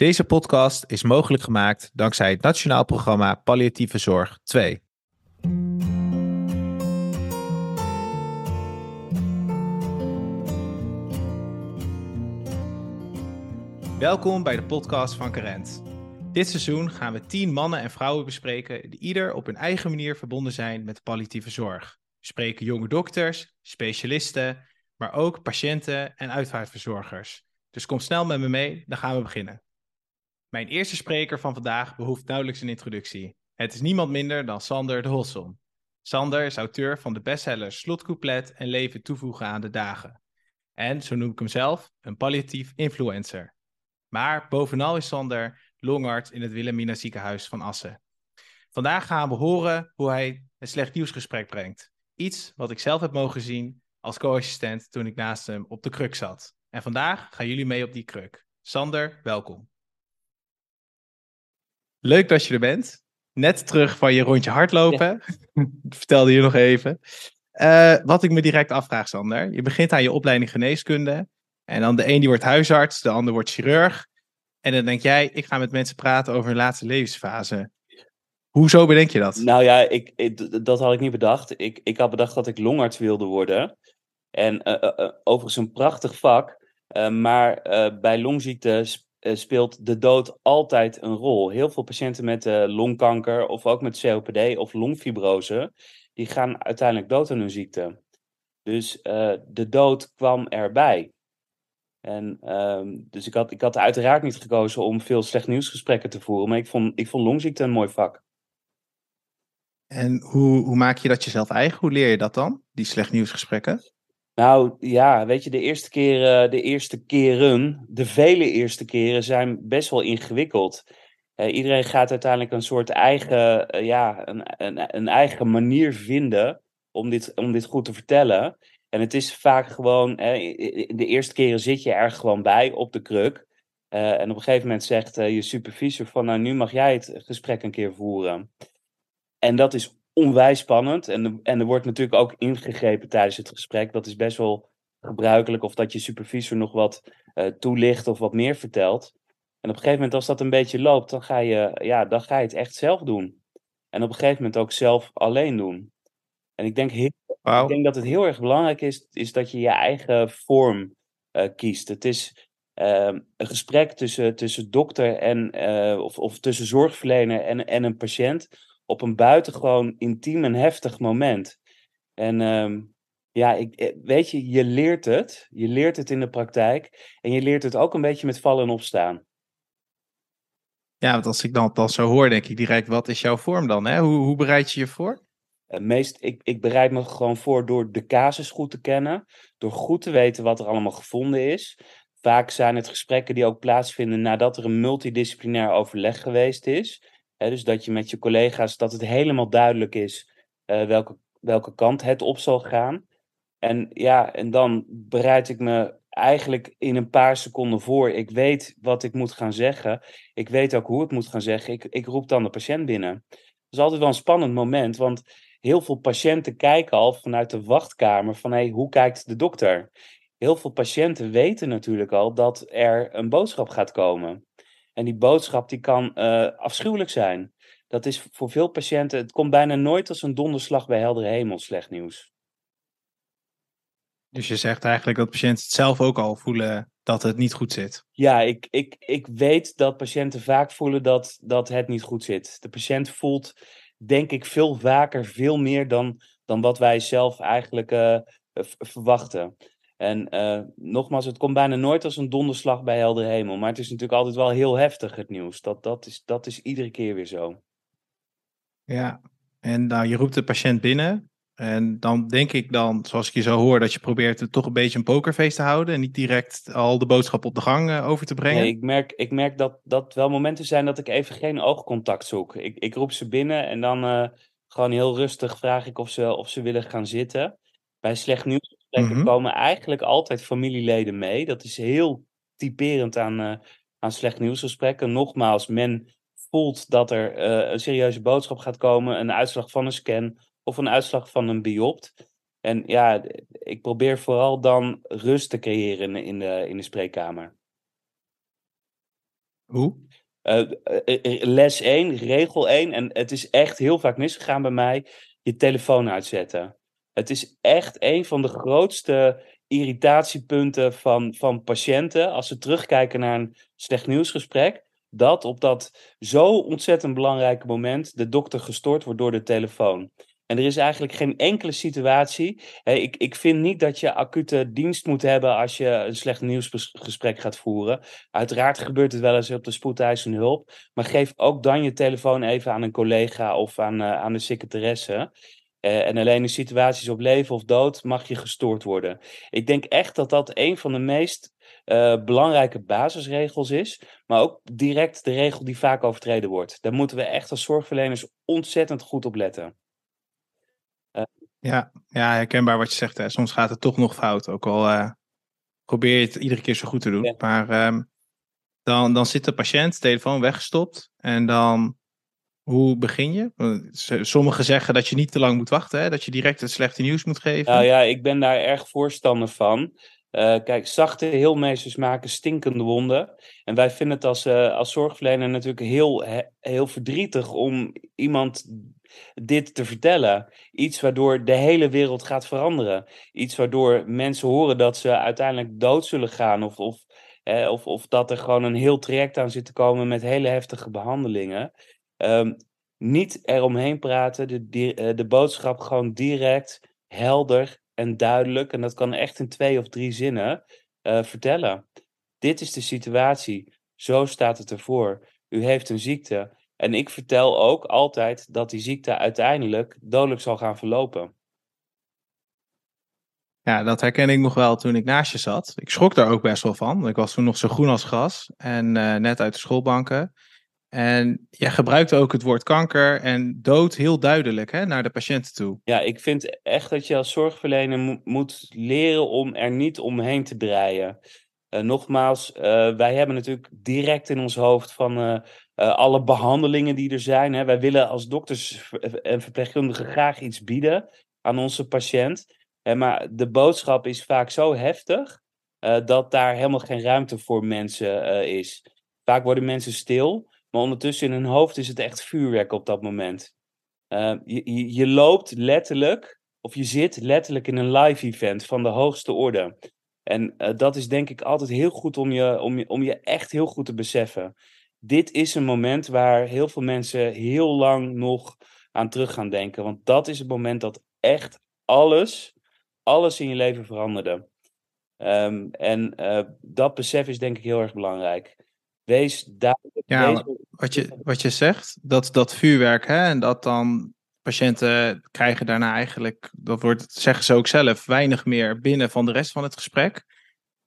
Deze podcast is mogelijk gemaakt dankzij het Nationaal Programma Palliatieve Zorg 2. Welkom bij de podcast van Carent. Dit seizoen gaan we tien mannen en vrouwen bespreken die ieder op hun eigen manier verbonden zijn met palliatieve zorg. We spreken jonge dokters, specialisten, maar ook patiënten en uitvaartverzorgers. Dus kom snel met me mee, dan gaan we beginnen. Mijn eerste spreker van vandaag behoeft nauwelijks een introductie. Het is niemand minder dan Sander de Hossom. Sander is auteur van de bestsellers Slotcouplet en Leven toevoegen aan de dagen. En, zo noem ik hem zelf, een palliatief influencer. Maar bovenal is Sander longarts in het Wilhelmina ziekenhuis van Assen. Vandaag gaan we horen hoe hij het slecht nieuwsgesprek brengt. Iets wat ik zelf heb mogen zien als co-assistent toen ik naast hem op de kruk zat. En vandaag gaan jullie mee op die kruk. Sander, welkom. Leuk dat je er bent. Net terug van je rondje hardlopen. Vertelde je nog even. Uh, wat ik me direct afvraag, Sander. Je begint aan je opleiding geneeskunde. En dan de een die wordt huisarts, de ander wordt chirurg. En dan denk jij, ik ga met mensen praten over hun laatste levensfase. Hoezo bedenk je dat? Nou ja, ik, ik, dat had ik niet bedacht. Ik, ik had bedacht dat ik longarts wilde worden. En uh, uh, overigens een prachtig vak. maar bij longziekte speelt de dood altijd een rol. Heel veel patiënten met longkanker of ook met COPD of longfibrose, die gaan uiteindelijk dood aan hun ziekte. Dus de dood kwam erbij. En, um, dus ik had, ik had uiteraard niet gekozen om veel slecht nieuwsgesprekken te voeren, maar ik vond, ik vond longziekte een mooi vak. En hoe, hoe maak je dat jezelf eigen? Hoe leer je dat dan, die slecht nieuwsgesprekken? Nou ja, weet je, de eerste, keren, de eerste keren, de vele eerste keren zijn best wel ingewikkeld. Uh, iedereen gaat uiteindelijk een soort eigen, uh, ja, een, een, een, eigen manier vinden om dit, om dit goed te vertellen. En het is vaak gewoon, de eerste keren zit je er gewoon bij op de kruk. En op een gegeven moment zegt je supervisor van, nou nu mag jij het gesprek een keer voeren. En dat is onwijs spannend. En, en er wordt natuurlijk ook ingegrepen tijdens het gesprek. Dat is best wel gebruikelijk. Of dat je supervisor nog wat uh, toelicht of wat meer vertelt. En op een gegeven moment, als dat een beetje loopt, dan ga je, ja, dan ga je het echt zelf doen. En op een gegeven moment ook zelf alleen doen. En ik denk, heel, wow. ik denk dat het heel erg belangrijk is, is dat je je eigen vorm uh, kiest. Het is uh, een gesprek tussen, tussen dokter en, uh, of, of tussen zorgverlener en, en een patiënt op een buitengewoon intiem en heftig moment. En um, ja, ik, eh, weet je, je leert het. Je leert het in de praktijk. En je leert het ook een beetje met vallen en opstaan. Ja, want als ik dan, dan zo hoor, denk ik direct, wat is jouw vorm dan? Hè? Hoe, hoe bereid je je voor? Uh, meest, ik, ik bereid me gewoon voor door de casus goed te kennen. Door goed te weten wat er allemaal gevonden is. Vaak zijn het gesprekken die ook plaatsvinden nadat er een multidisciplinair overleg geweest is dus dat je met je collega's, dat het helemaal duidelijk is uh, welke, welke kant het op zal gaan. En ja, en dan bereid ik me eigenlijk in een paar seconden voor. Ik weet wat ik moet gaan zeggen. Ik weet ook hoe ik moet gaan zeggen. Ik, ik roep dan de patiënt binnen. Dat is altijd wel een spannend moment, want heel veel patiënten kijken al vanuit de wachtkamer van hey, hoe kijkt de dokter? Heel veel patiënten weten natuurlijk al dat er een boodschap gaat komen. En die boodschap die kan uh, afschuwelijk zijn. Dat is voor veel patiënten, het komt bijna nooit als een donderslag bij heldere hemel slecht nieuws. Dus je zegt eigenlijk dat patiënten het zelf ook al voelen dat het niet goed zit. Ja, ik, ik, ik weet dat patiënten vaak voelen dat, dat het niet goed zit. De patiënt voelt, denk ik, veel vaker, veel meer dan, dan wat wij zelf eigenlijk uh, verwachten. En uh, nogmaals, het komt bijna nooit als een donderslag bij helder hemel. Maar het is natuurlijk altijd wel heel heftig, het nieuws. Dat, dat, is, dat is iedere keer weer zo. Ja, en nou, je roept de patiënt binnen. En dan denk ik dan, zoals ik je zo hoor, dat je probeert het toch een beetje een pokerfeest te houden. En niet direct al de boodschap op de gang uh, over te brengen. Nee, ik merk, ik merk dat dat wel momenten zijn dat ik even geen oogcontact zoek. Ik, ik roep ze binnen en dan uh, gewoon heel rustig vraag ik of ze, of ze willen gaan zitten. Bij slecht nieuws gesprekken mm -hmm. komen eigenlijk altijd familieleden mee. Dat is heel typerend aan, uh, aan slecht nieuwsgesprekken. Nogmaals, men voelt dat er uh, een serieuze boodschap gaat komen, een uitslag van een scan of een uitslag van een biopt. En ja, ik probeer vooral dan rust te creëren in de, in de spreekkamer. Hoe? les 1, regel 1, en het is echt heel vaak misgegaan bij mij, je telefoon uitzetten. Het is echt een van de grootste irritatiepunten van, van patiënten als ze terugkijken naar een slecht nieuwsgesprek. Dat op dat zo ontzettend belangrijke moment de dokter gestoord wordt door de telefoon. En er is eigenlijk geen enkele situatie. Ik, ik vind niet dat je acute dienst moet hebben als je een slecht nieuwsgesprek gaat voeren. Uiteraard gebeurt het wel eens op de spoedeisende hulp. Maar geef ook dan je telefoon even aan een collega of aan, uh, aan de secretaresse. Uh, en alleen in situaties op leven of dood mag je gestoord worden. Ik denk echt dat dat een van de meest uh, belangrijke basisregels is. Maar ook direct de regel die vaak overtreden wordt. Daar moeten we echt als zorgverleners ontzettend goed op letten. Ja, ja, herkenbaar wat je zegt. Hè. Soms gaat het toch nog fout. Ook al uh, probeer je het iedere keer zo goed te doen. Ja. Maar um, dan, dan zit de patiënt, telefoon weggestopt. En dan, hoe begin je? Sommigen zeggen dat je niet te lang moet wachten. Hè? Dat je direct het slechte nieuws moet geven. Nou ja, ik ben daar erg voorstander van. Uh, kijk, zachte heelmeesters maken stinkende wonden. En wij vinden het als, uh, als zorgverlener natuurlijk heel, heel verdrietig om iemand dit te vertellen. Iets waardoor de hele wereld gaat veranderen. Iets waardoor mensen horen dat ze uiteindelijk dood zullen gaan. Of, of, eh, of, of dat er gewoon een heel traject aan zit te komen met hele heftige behandelingen. Um, niet eromheen praten, de, de, de boodschap gewoon direct, helder en duidelijk. En dat kan echt in twee of drie zinnen uh, vertellen. Dit is de situatie. Zo staat het ervoor. U heeft een ziekte. En ik vertel ook altijd dat die ziekte uiteindelijk dodelijk zal gaan verlopen. Ja, dat herken ik nog wel toen ik naast je zat. Ik schrok daar ook best wel van. Ik was toen nog zo groen als gras en uh, net uit de schoolbanken. En jij gebruikte ook het woord kanker en dood heel duidelijk hè, naar de patiënten toe. Ja, ik vind echt dat je als zorgverlener mo moet leren om er niet omheen te breien. Uh, nogmaals, uh, wij hebben natuurlijk direct in ons hoofd van uh, alle behandelingen die er zijn. Hè. Wij willen als dokters en verpleegkundigen graag iets bieden aan onze patiënt. Hè, maar de boodschap is vaak zo heftig dat daar helemaal geen ruimte voor mensen is. Vaak worden mensen stil, maar ondertussen in hun hoofd is het echt vuurwerk op dat moment. Je, je, je loopt letterlijk, of je zit letterlijk in een live event van de hoogste orde. En uh, dat is denk ik altijd heel goed om je, om, je, om je echt heel goed te beseffen. Dit is een moment waar heel veel mensen heel lang nog aan terug gaan denken. Want dat is het moment dat echt alles, alles in je leven veranderde. Um, en uh, dat besef is denk ik heel erg belangrijk. Wees duidelijk. Ja, wees... wat, je, wat je zegt, dat, dat vuurwerk hè, en dat dan patiënten krijgen daarna eigenlijk, dat wordt, zeggen ze ook zelf, weinig meer binnen van de rest van het gesprek.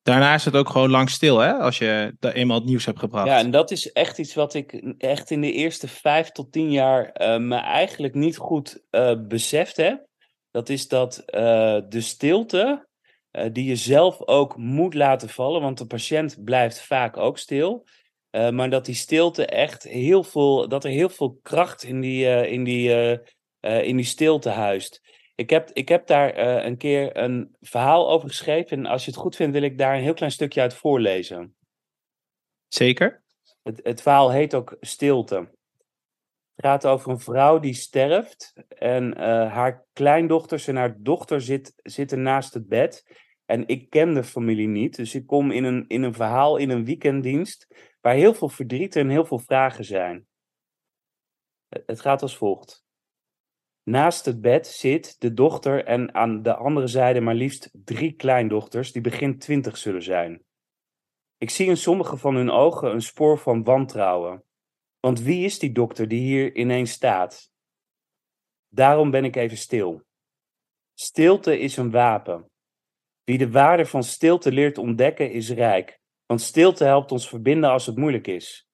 Daarna is het ook gewoon lang stil, hè, als je eenmaal het nieuws hebt gebracht. Ja, en dat is echt iets wat ik echt in de eerste vijf tot tien jaar uh, me eigenlijk niet goed uh, beseft heb. Dat is dat uh, de stilte, die je zelf ook moet laten vallen, want de patiënt blijft vaak ook stil. Maar dat die stilte echt heel veel, dat er heel veel kracht in die, in die uh, in die stilte huist. Ik heb, ik heb daar een keer een verhaal over geschreven. En als je het goed vindt, wil ik daar een heel klein stukje uit voorlezen. Zeker. Het, het verhaal heet ook Stilte. Het gaat over een vrouw die sterft. En haar kleindochters en haar dochter zit, zitten naast het bed. En ik ken de familie niet. Dus ik kom in een, in een verhaal, in een weekenddienst. Waar heel veel verdriet en heel veel vragen zijn. Het gaat als volgt. Naast het bed zit de dochter en aan de andere zijde maar liefst drie kleindochters die begin twintig zullen zijn. Ik zie in sommige van hun ogen een spoor van wantrouwen. Want wie is die dokter die hier ineens staat? Daarom ben ik even stil. Stilte is een wapen. Wie de waarde van stilte leert ontdekken is rijk, want stilte helpt ons verbinden als het moeilijk is.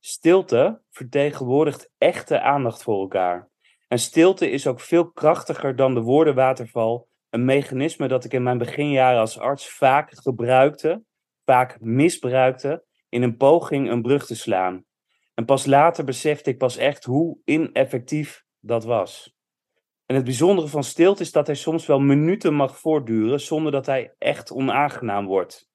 Stilte vertegenwoordigt echte aandacht voor elkaar. En stilte is ook veel krachtiger dan de woordenwaterval. Een mechanisme dat ik in mijn beginjaren als arts vaak gebruikte, vaak misbruikte, in een poging een brug te slaan. En pas later besefte ik pas echt hoe ineffectief dat was. En het bijzondere van stilte is dat hij soms wel minuten mag voortduren zonder dat hij echt onaangenaam wordt.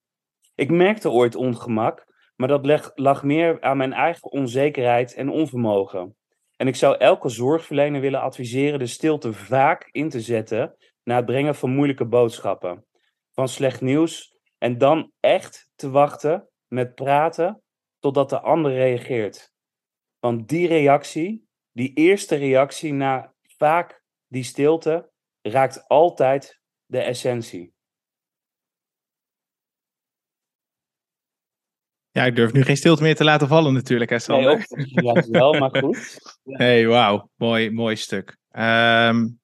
Ik merkte ooit ongemak, maar dat lag meer aan mijn eigen onzekerheid en onvermogen. En ik zou elke zorgverlener willen adviseren de stilte vaak in te zetten na het brengen van moeilijke boodschappen, van slecht nieuws, en dan echt te wachten met praten totdat de ander reageert. Want die reactie, die eerste reactie na vaak die stilte, raakt altijd de essentie. Ja, ik durf nu geen stilte meer te laten vallen natuurlijk, hè Sander? Nee, ook, wel, maar goed. Ja. hey, wauw. Mooi, mooi stuk. Um,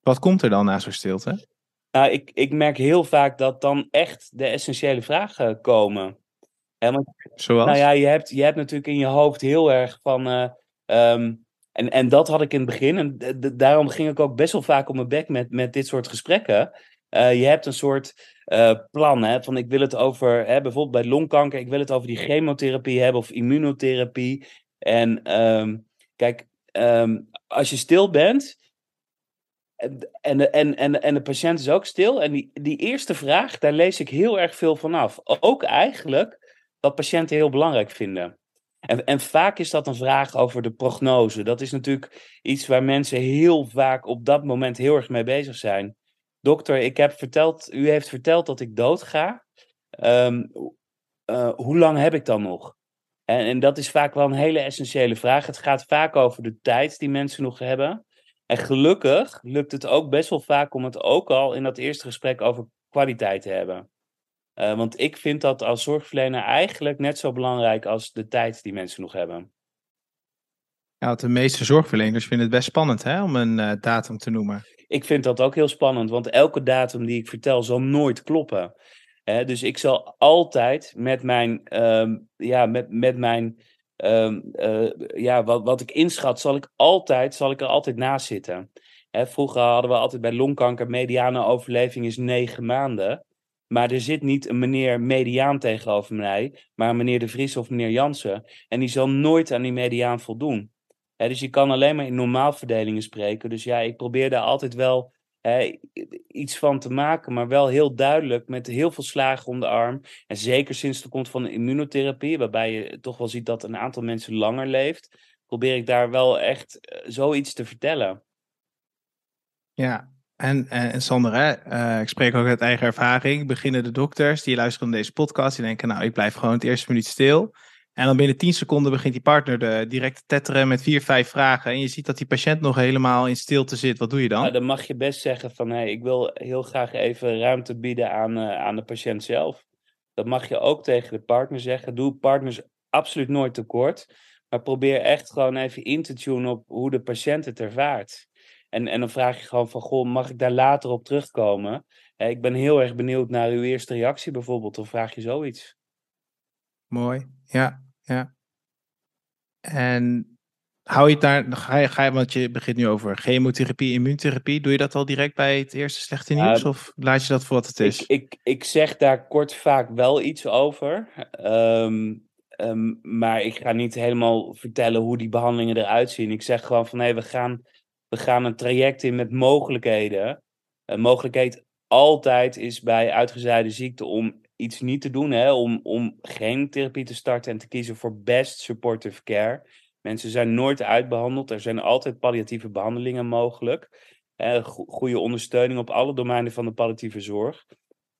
wat komt er dan na zo'n stilte? Nou, ik, ik merk heel vaak dat dan echt de essentiële vragen komen. He, want, Zoals? Nou ja, je hebt, je hebt natuurlijk in je hoofd heel erg van... Uh, um, en, en dat had ik in het begin. En daarom ging ik ook best wel vaak op mijn bek met, met dit soort gesprekken. Uh, je hebt een soort uh, plan. Van ik wil het over, hè, bijvoorbeeld bij longkanker, ik wil het over die chemotherapie hebben of immunotherapie. En um, kijk, um, als je stil bent. En, en, en, en, en de patiënt is ook stil. En die, die eerste vraag, daar lees ik heel erg veel vanaf. Ook eigenlijk wat patiënten heel belangrijk vinden. En, en vaak is dat een vraag over de prognose. Dat is natuurlijk iets waar mensen heel vaak op dat moment heel erg mee bezig zijn. Dokter, ik heb verteld, u heeft verteld dat ik doodga. Um, uh, hoe lang heb ik dan nog? En, en, dat is vaak wel een hele essentiële vraag. Het gaat vaak over de tijd die mensen nog hebben. En gelukkig lukt het ook best wel vaak om het ook al in dat eerste gesprek over kwaliteit te hebben. Uh, want ik vind dat als zorgverlener eigenlijk net zo belangrijk als de tijd die mensen nog hebben. Ja, de meeste zorgverleners vinden het best spannend hè, om een uh, datum te noemen. Ik vind dat ook heel spannend, want elke datum die ik vertel zal nooit kloppen. Dus ik zal altijd met mijn, um, ja, met, met mijn um, uh, ja, wat, wat ik inschat, zal ik, altijd, zal ik er altijd naast zitten. Vroeger hadden we altijd bij longkanker, mediane overleving is negen maanden. Maar er zit niet een meneer mediaan tegenover mij, maar meneer De Vries of meneer Jansen. En die zal nooit aan die mediaan voldoen. Dus je kan alleen maar in normaalverdelingen spreken. Dus ja, ik probeer daar altijd wel iets van te maken, maar wel heel duidelijk met heel veel slagen om de arm. En zeker sinds de komst van de immunotherapie, waarbij je toch wel ziet dat een aantal mensen langer leeft, probeer ik daar wel echt zoiets te vertellen. Ja, en, en Sander, hè, uh, ik spreek ook uit eigen ervaring. Beginnen de dokters die luisteren naar deze podcast, die denken, nou, ik blijf gewoon het eerste minuut stil. En dan binnen 10 seconden begint die partner de, direct te tetteren met vier, vijf vragen. En je ziet dat die patiënt nog helemaal in stilte zit. Wat doe je dan? Nou, dan mag je best zeggen van, hé, hey, ik wil heel graag even ruimte bieden aan, uh, aan de patiënt zelf. Dat mag je ook tegen de partner zeggen. Doe partners absoluut nooit tekort. Maar probeer echt gewoon even in te tunen op hoe de patiënt het ervaart. En, en dan vraag je gewoon van, goh, mag ik daar later op terugkomen? Hè, ik ben heel erg benieuwd naar uw eerste reactie bijvoorbeeld. Of vraag je zoiets? Mooi, ja, ja. En hou je het daar, ga je, ga je, want je begint nu over chemotherapie, immuuntherapie. Doe je dat al direct bij het eerste slechte nieuws? Uh, of laat je dat voor wat het is? Ik, ik, ik zeg daar kort vaak wel iets over. Um, um, maar ik ga niet helemaal vertellen hoe die behandelingen eruit zien. Ik zeg gewoon van, hé, hey, we gaan we gaan een traject in met mogelijkheden. Een mogelijkheid altijd is bij uitgezaaide ziekte om iets niet te doen, hè, om, om geen therapie te starten en te kiezen voor best supportive care. Mensen zijn nooit uitbehandeld, er zijn altijd palliatieve behandelingen mogelijk. Eh, goede ondersteuning op alle domeinen van de palliatieve zorg.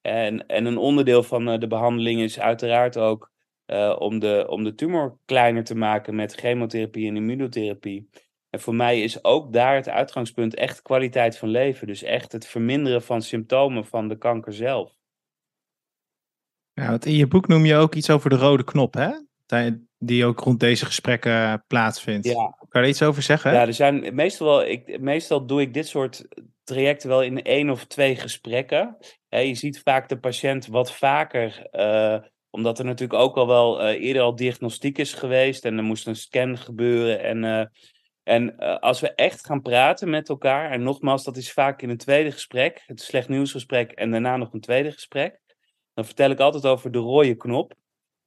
En, en een onderdeel van de behandeling is uiteraard ook uh, om, de, om de tumor kleiner te maken met chemotherapie en immunotherapie. En voor mij is ook daar het uitgangspunt echt kwaliteit van leven. Dus echt het verminderen van symptomen van de kanker zelf. Ja, want in je boek noem je ook iets over de rode knop, hè? Die ook rond deze gesprekken plaatsvindt. Ja. Kan je er iets over zeggen? Ja, er zijn meestal wel. Ik, meestal doe ik dit soort trajecten wel in één of twee gesprekken. je ziet vaak de patiënt wat vaker. Uh, omdat er natuurlijk ook al wel uh, eerder al diagnostiek is geweest. En er moest een scan gebeuren. En. Uh, en als we echt gaan praten met elkaar, en nogmaals, dat is vaak in een tweede gesprek, het slecht nieuwsgesprek en daarna nog een tweede gesprek, dan vertel ik altijd over de rode knop.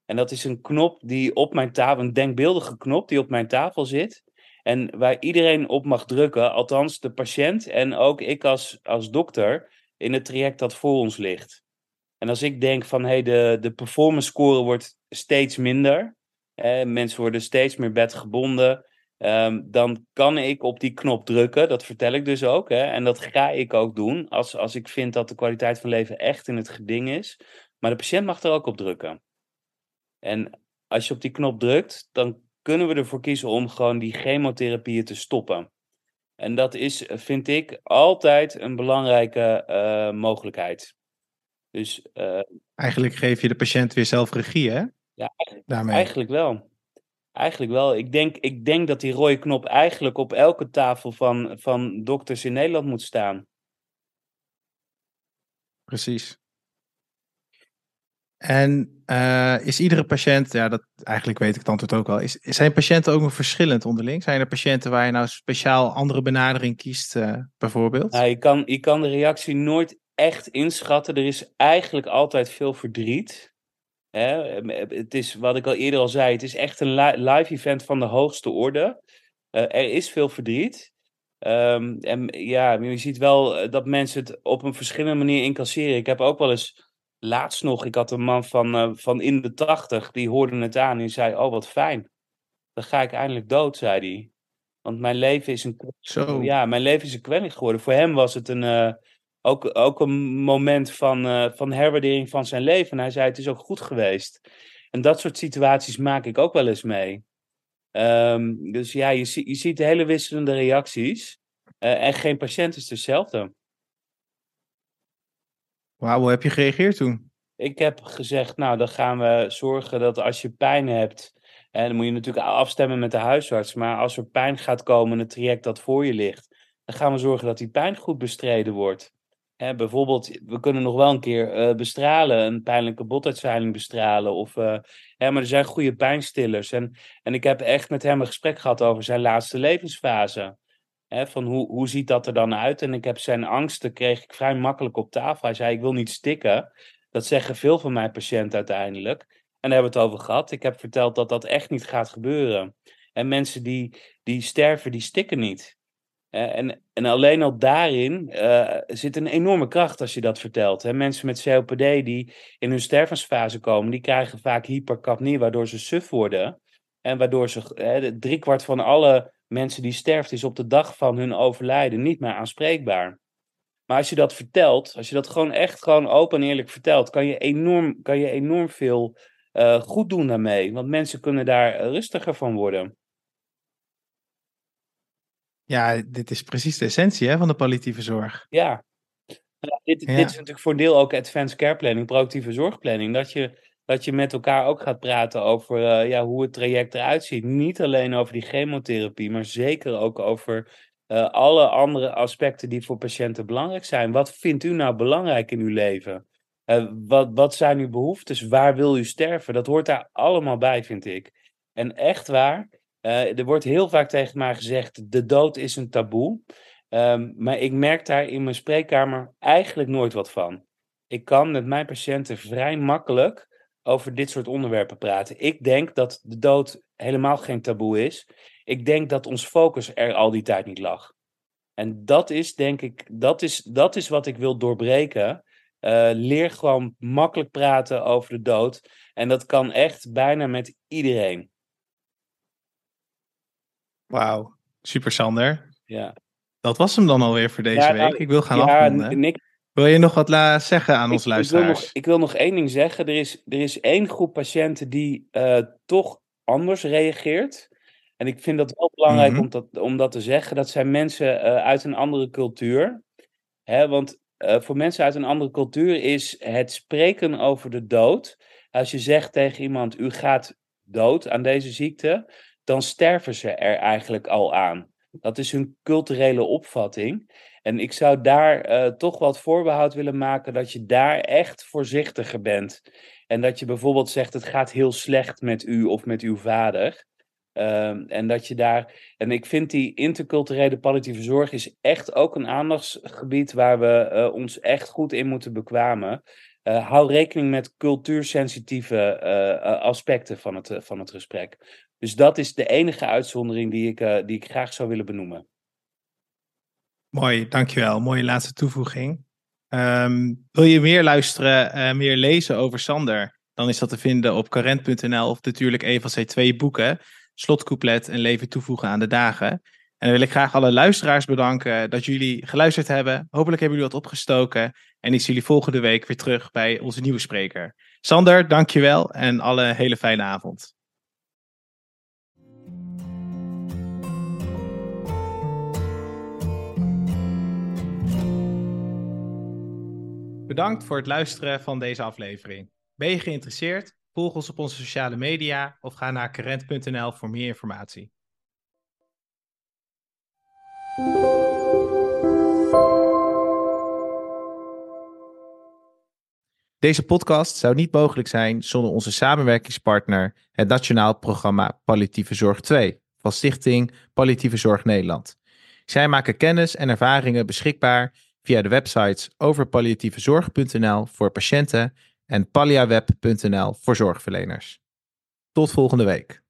En dat is een knop die op mijn tafel, een denkbeeldige knop die op mijn tafel zit. En waar iedereen op mag drukken, althans de patiënt en ook ik als, als dokter, in het traject dat voor ons ligt. En als ik denk van hey, de, de performance score wordt steeds minder. Hè, mensen worden steeds meer bedgebonden. Ehm, dan kan ik op die knop drukken. Dat vertel ik dus ook. Hè, en dat ga ik ook doen als, als ik vind dat de kwaliteit van leven echt in het geding is. Maar de patiënt mag er ook op drukken. En als je op die knop drukt, dan kunnen we ervoor kiezen om gewoon die chemotherapieën te stoppen. En dat is, vind ik, altijd een belangrijke uh, mogelijkheid. Dus, uh, eigenlijk geef je de patiënt weer zelf regie, hè? Ja, Daarmee. eigenlijk wel. Eigenlijk wel. Ik denk, ik denk dat die rode knop eigenlijk op elke tafel van, van dokters in Nederland moet staan. Precies. En uh, is iedere patiënt, ja, dat eigenlijk weet ik het antwoord ook wel, is, zijn patiënten ook nog verschillend onderling? Zijn er patiënten waar je nou speciaal andere benadering kiest, uh, bijvoorbeeld? Nou, je, kan, je kan de reactie nooit echt inschatten. Er is eigenlijk altijd veel verdriet. Hè? Het is wat ik al eerder al zei, het is echt een live event van de hoogste orde. Uh, er is veel verdriet. Um, en ja, je ziet wel dat mensen het op een verschillende manier incasseren. Ik heb ook wel eens laatst nog, ik had een man van, uh, van in de tachtig, die hoorde het aan en zei, oh wat fijn. Dan ga ik eindelijk dood, zei hij. Want mijn leven is een, Zo. Ja, mijn leven is een kwelling geworden. Voor hem was het een, uh, ook, ook een moment van, uh, van herwaardering van zijn leven. En hij zei, het is ook goed geweest. En dat soort situaties maak ik ook wel eens mee. Um, dus ja, je, je ziet hele wisselende reacties. en geen patiënt is hetzelfde. Wauw, hoe heb je gereageerd toen? Ik heb gezegd, nou, dan gaan we zorgen dat als je pijn hebt, en dan moet je natuurlijk afstemmen met de huisarts, maar als er pijn gaat komen in het traject dat voor je ligt, dan gaan we zorgen dat die pijn goed bestreden wordt. Hè, bijvoorbeeld, we kunnen nog wel een keer uh, bestralen, een pijnlijke botuitzeiling bestralen. Of, uh, hè, maar er zijn goede pijnstillers. En, en ik heb echt met hem een gesprek gehad over zijn laatste levensfase. Hè, van hoe, hoe ziet dat er dan uit? En ik heb zijn angsten kreeg ik vrij makkelijk op tafel. Hij zei, ik wil niet stikken. Dat zeggen veel van mijn patiënten uiteindelijk. En daar hebben we het over gehad. Ik heb verteld dat dat echt niet gaat gebeuren. En mensen die, die sterven, die stikken niet. En, en alleen al daarin uh, zit een enorme kracht als je dat vertelt. Hè. Mensen met COPD die in hun stervensfase komen, die krijgen vaak hypercapnie, waardoor ze suf worden. En waardoor ze driekwart van alle mensen die sterft is op de dag van hun overlijden niet meer aanspreekbaar. Maar als je dat vertelt, als je dat gewoon echt gewoon open en eerlijk vertelt, kan je enorm, kan je enorm veel uh, goed doen daarmee. Want mensen kunnen daar rustiger van worden. Ja, dit is precies de essentie hè, van de palliatieve zorg. Ja. Nou, dit, dit is natuurlijk voor een deel ook advanced care planning, proactieve zorgplanning. Dat je dat je met elkaar ook gaat praten over uh, ja, hoe het traject eruit ziet. Niet alleen over die chemotherapie, maar zeker ook over uh, alle andere aspecten die voor patiënten belangrijk zijn. Wat vindt u nou belangrijk in uw leven? Uh, wat, wat zijn uw behoeftes? Waar wil u sterven? Dat hoort daar allemaal bij, vind ik. En echt waar, er wordt heel vaak tegen mij gezegd: de dood is een taboe. Um, maar ik merk daar in mijn spreekkamer eigenlijk nooit wat van. Ik kan met mijn patiënten vrij makkelijk over dit soort onderwerpen praten. Ik denk dat de dood helemaal geen taboe is. Ik denk dat ons focus er al die tijd niet lag. En dat is, denk ik, dat is, dat is wat ik wil doorbreken. Uh, leer gewoon makkelijk praten over de dood. En dat kan echt bijna met iedereen. Wauw, super Sander. Ja. Dat was hem dan alweer voor deze week. Nou, ik wil gaan ja, afronden. Nick, wil je nog wat zeggen aan ons luisteraars? Ik wil, nog, ik wil nog één ding zeggen. Er is, er is één groep patiënten die uh, toch anders reageert. En ik vind dat wel belangrijk mm -hmm. om, dat, om dat te zeggen. Dat zijn mensen uh, uit een andere cultuur. Hè, want uh, voor mensen uit een andere cultuur is het spreken over de dood. Als je zegt tegen iemand: U gaat dood aan deze ziekte, dan sterven ze er eigenlijk al aan. Dat is hun culturele opvatting. En ik zou daar uh, toch wat voorbehoud willen maken dat je daar echt voorzichtiger bent. En dat je bijvoorbeeld zegt: het gaat heel slecht met u of met uw vader. Uh, en dat je daar. En ik vind die interculturele palliatieve zorg is echt ook een aandachtsgebied waar we uh, ons echt goed in moeten bekwamen. Uh, hou rekening met cultuursensitieve aspecten van het, van het gesprek. Dus dat is de enige uitzondering die ik, die ik graag zou willen benoemen. Mooi, dankjewel. Mooie laatste toevoeging. Um, wil je meer luisteren, meer lezen over Sander? dan is dat te vinden op current.nl of natuurlijk een van zijn twee boeken, Slotcouplet en Leven toevoegen aan de dagen. En dan wil ik graag alle luisteraars bedanken dat jullie geluisterd hebben. Hopelijk hebben jullie wat opgestoken. En ik zie jullie volgende week weer terug bij onze nieuwe spreker. Sander, dankjewel en alle hele fijne avond. Bedankt voor het luisteren van deze aflevering. Ben je geïnteresseerd? Volg ons op onze sociale media of ga naar current.nl voor meer informatie. Deze podcast zou niet mogelijk zijn zonder onze samenwerkingspartner, het Nationaal Programma Palliatieve Zorg 2 van Stichting Palliatieve Zorg Nederland. Zij maken kennis en ervaringen beschikbaar via de websites overpalliatievezorg.nl voor patiënten en palliaweb.nl voor zorgverleners. Tot volgende week.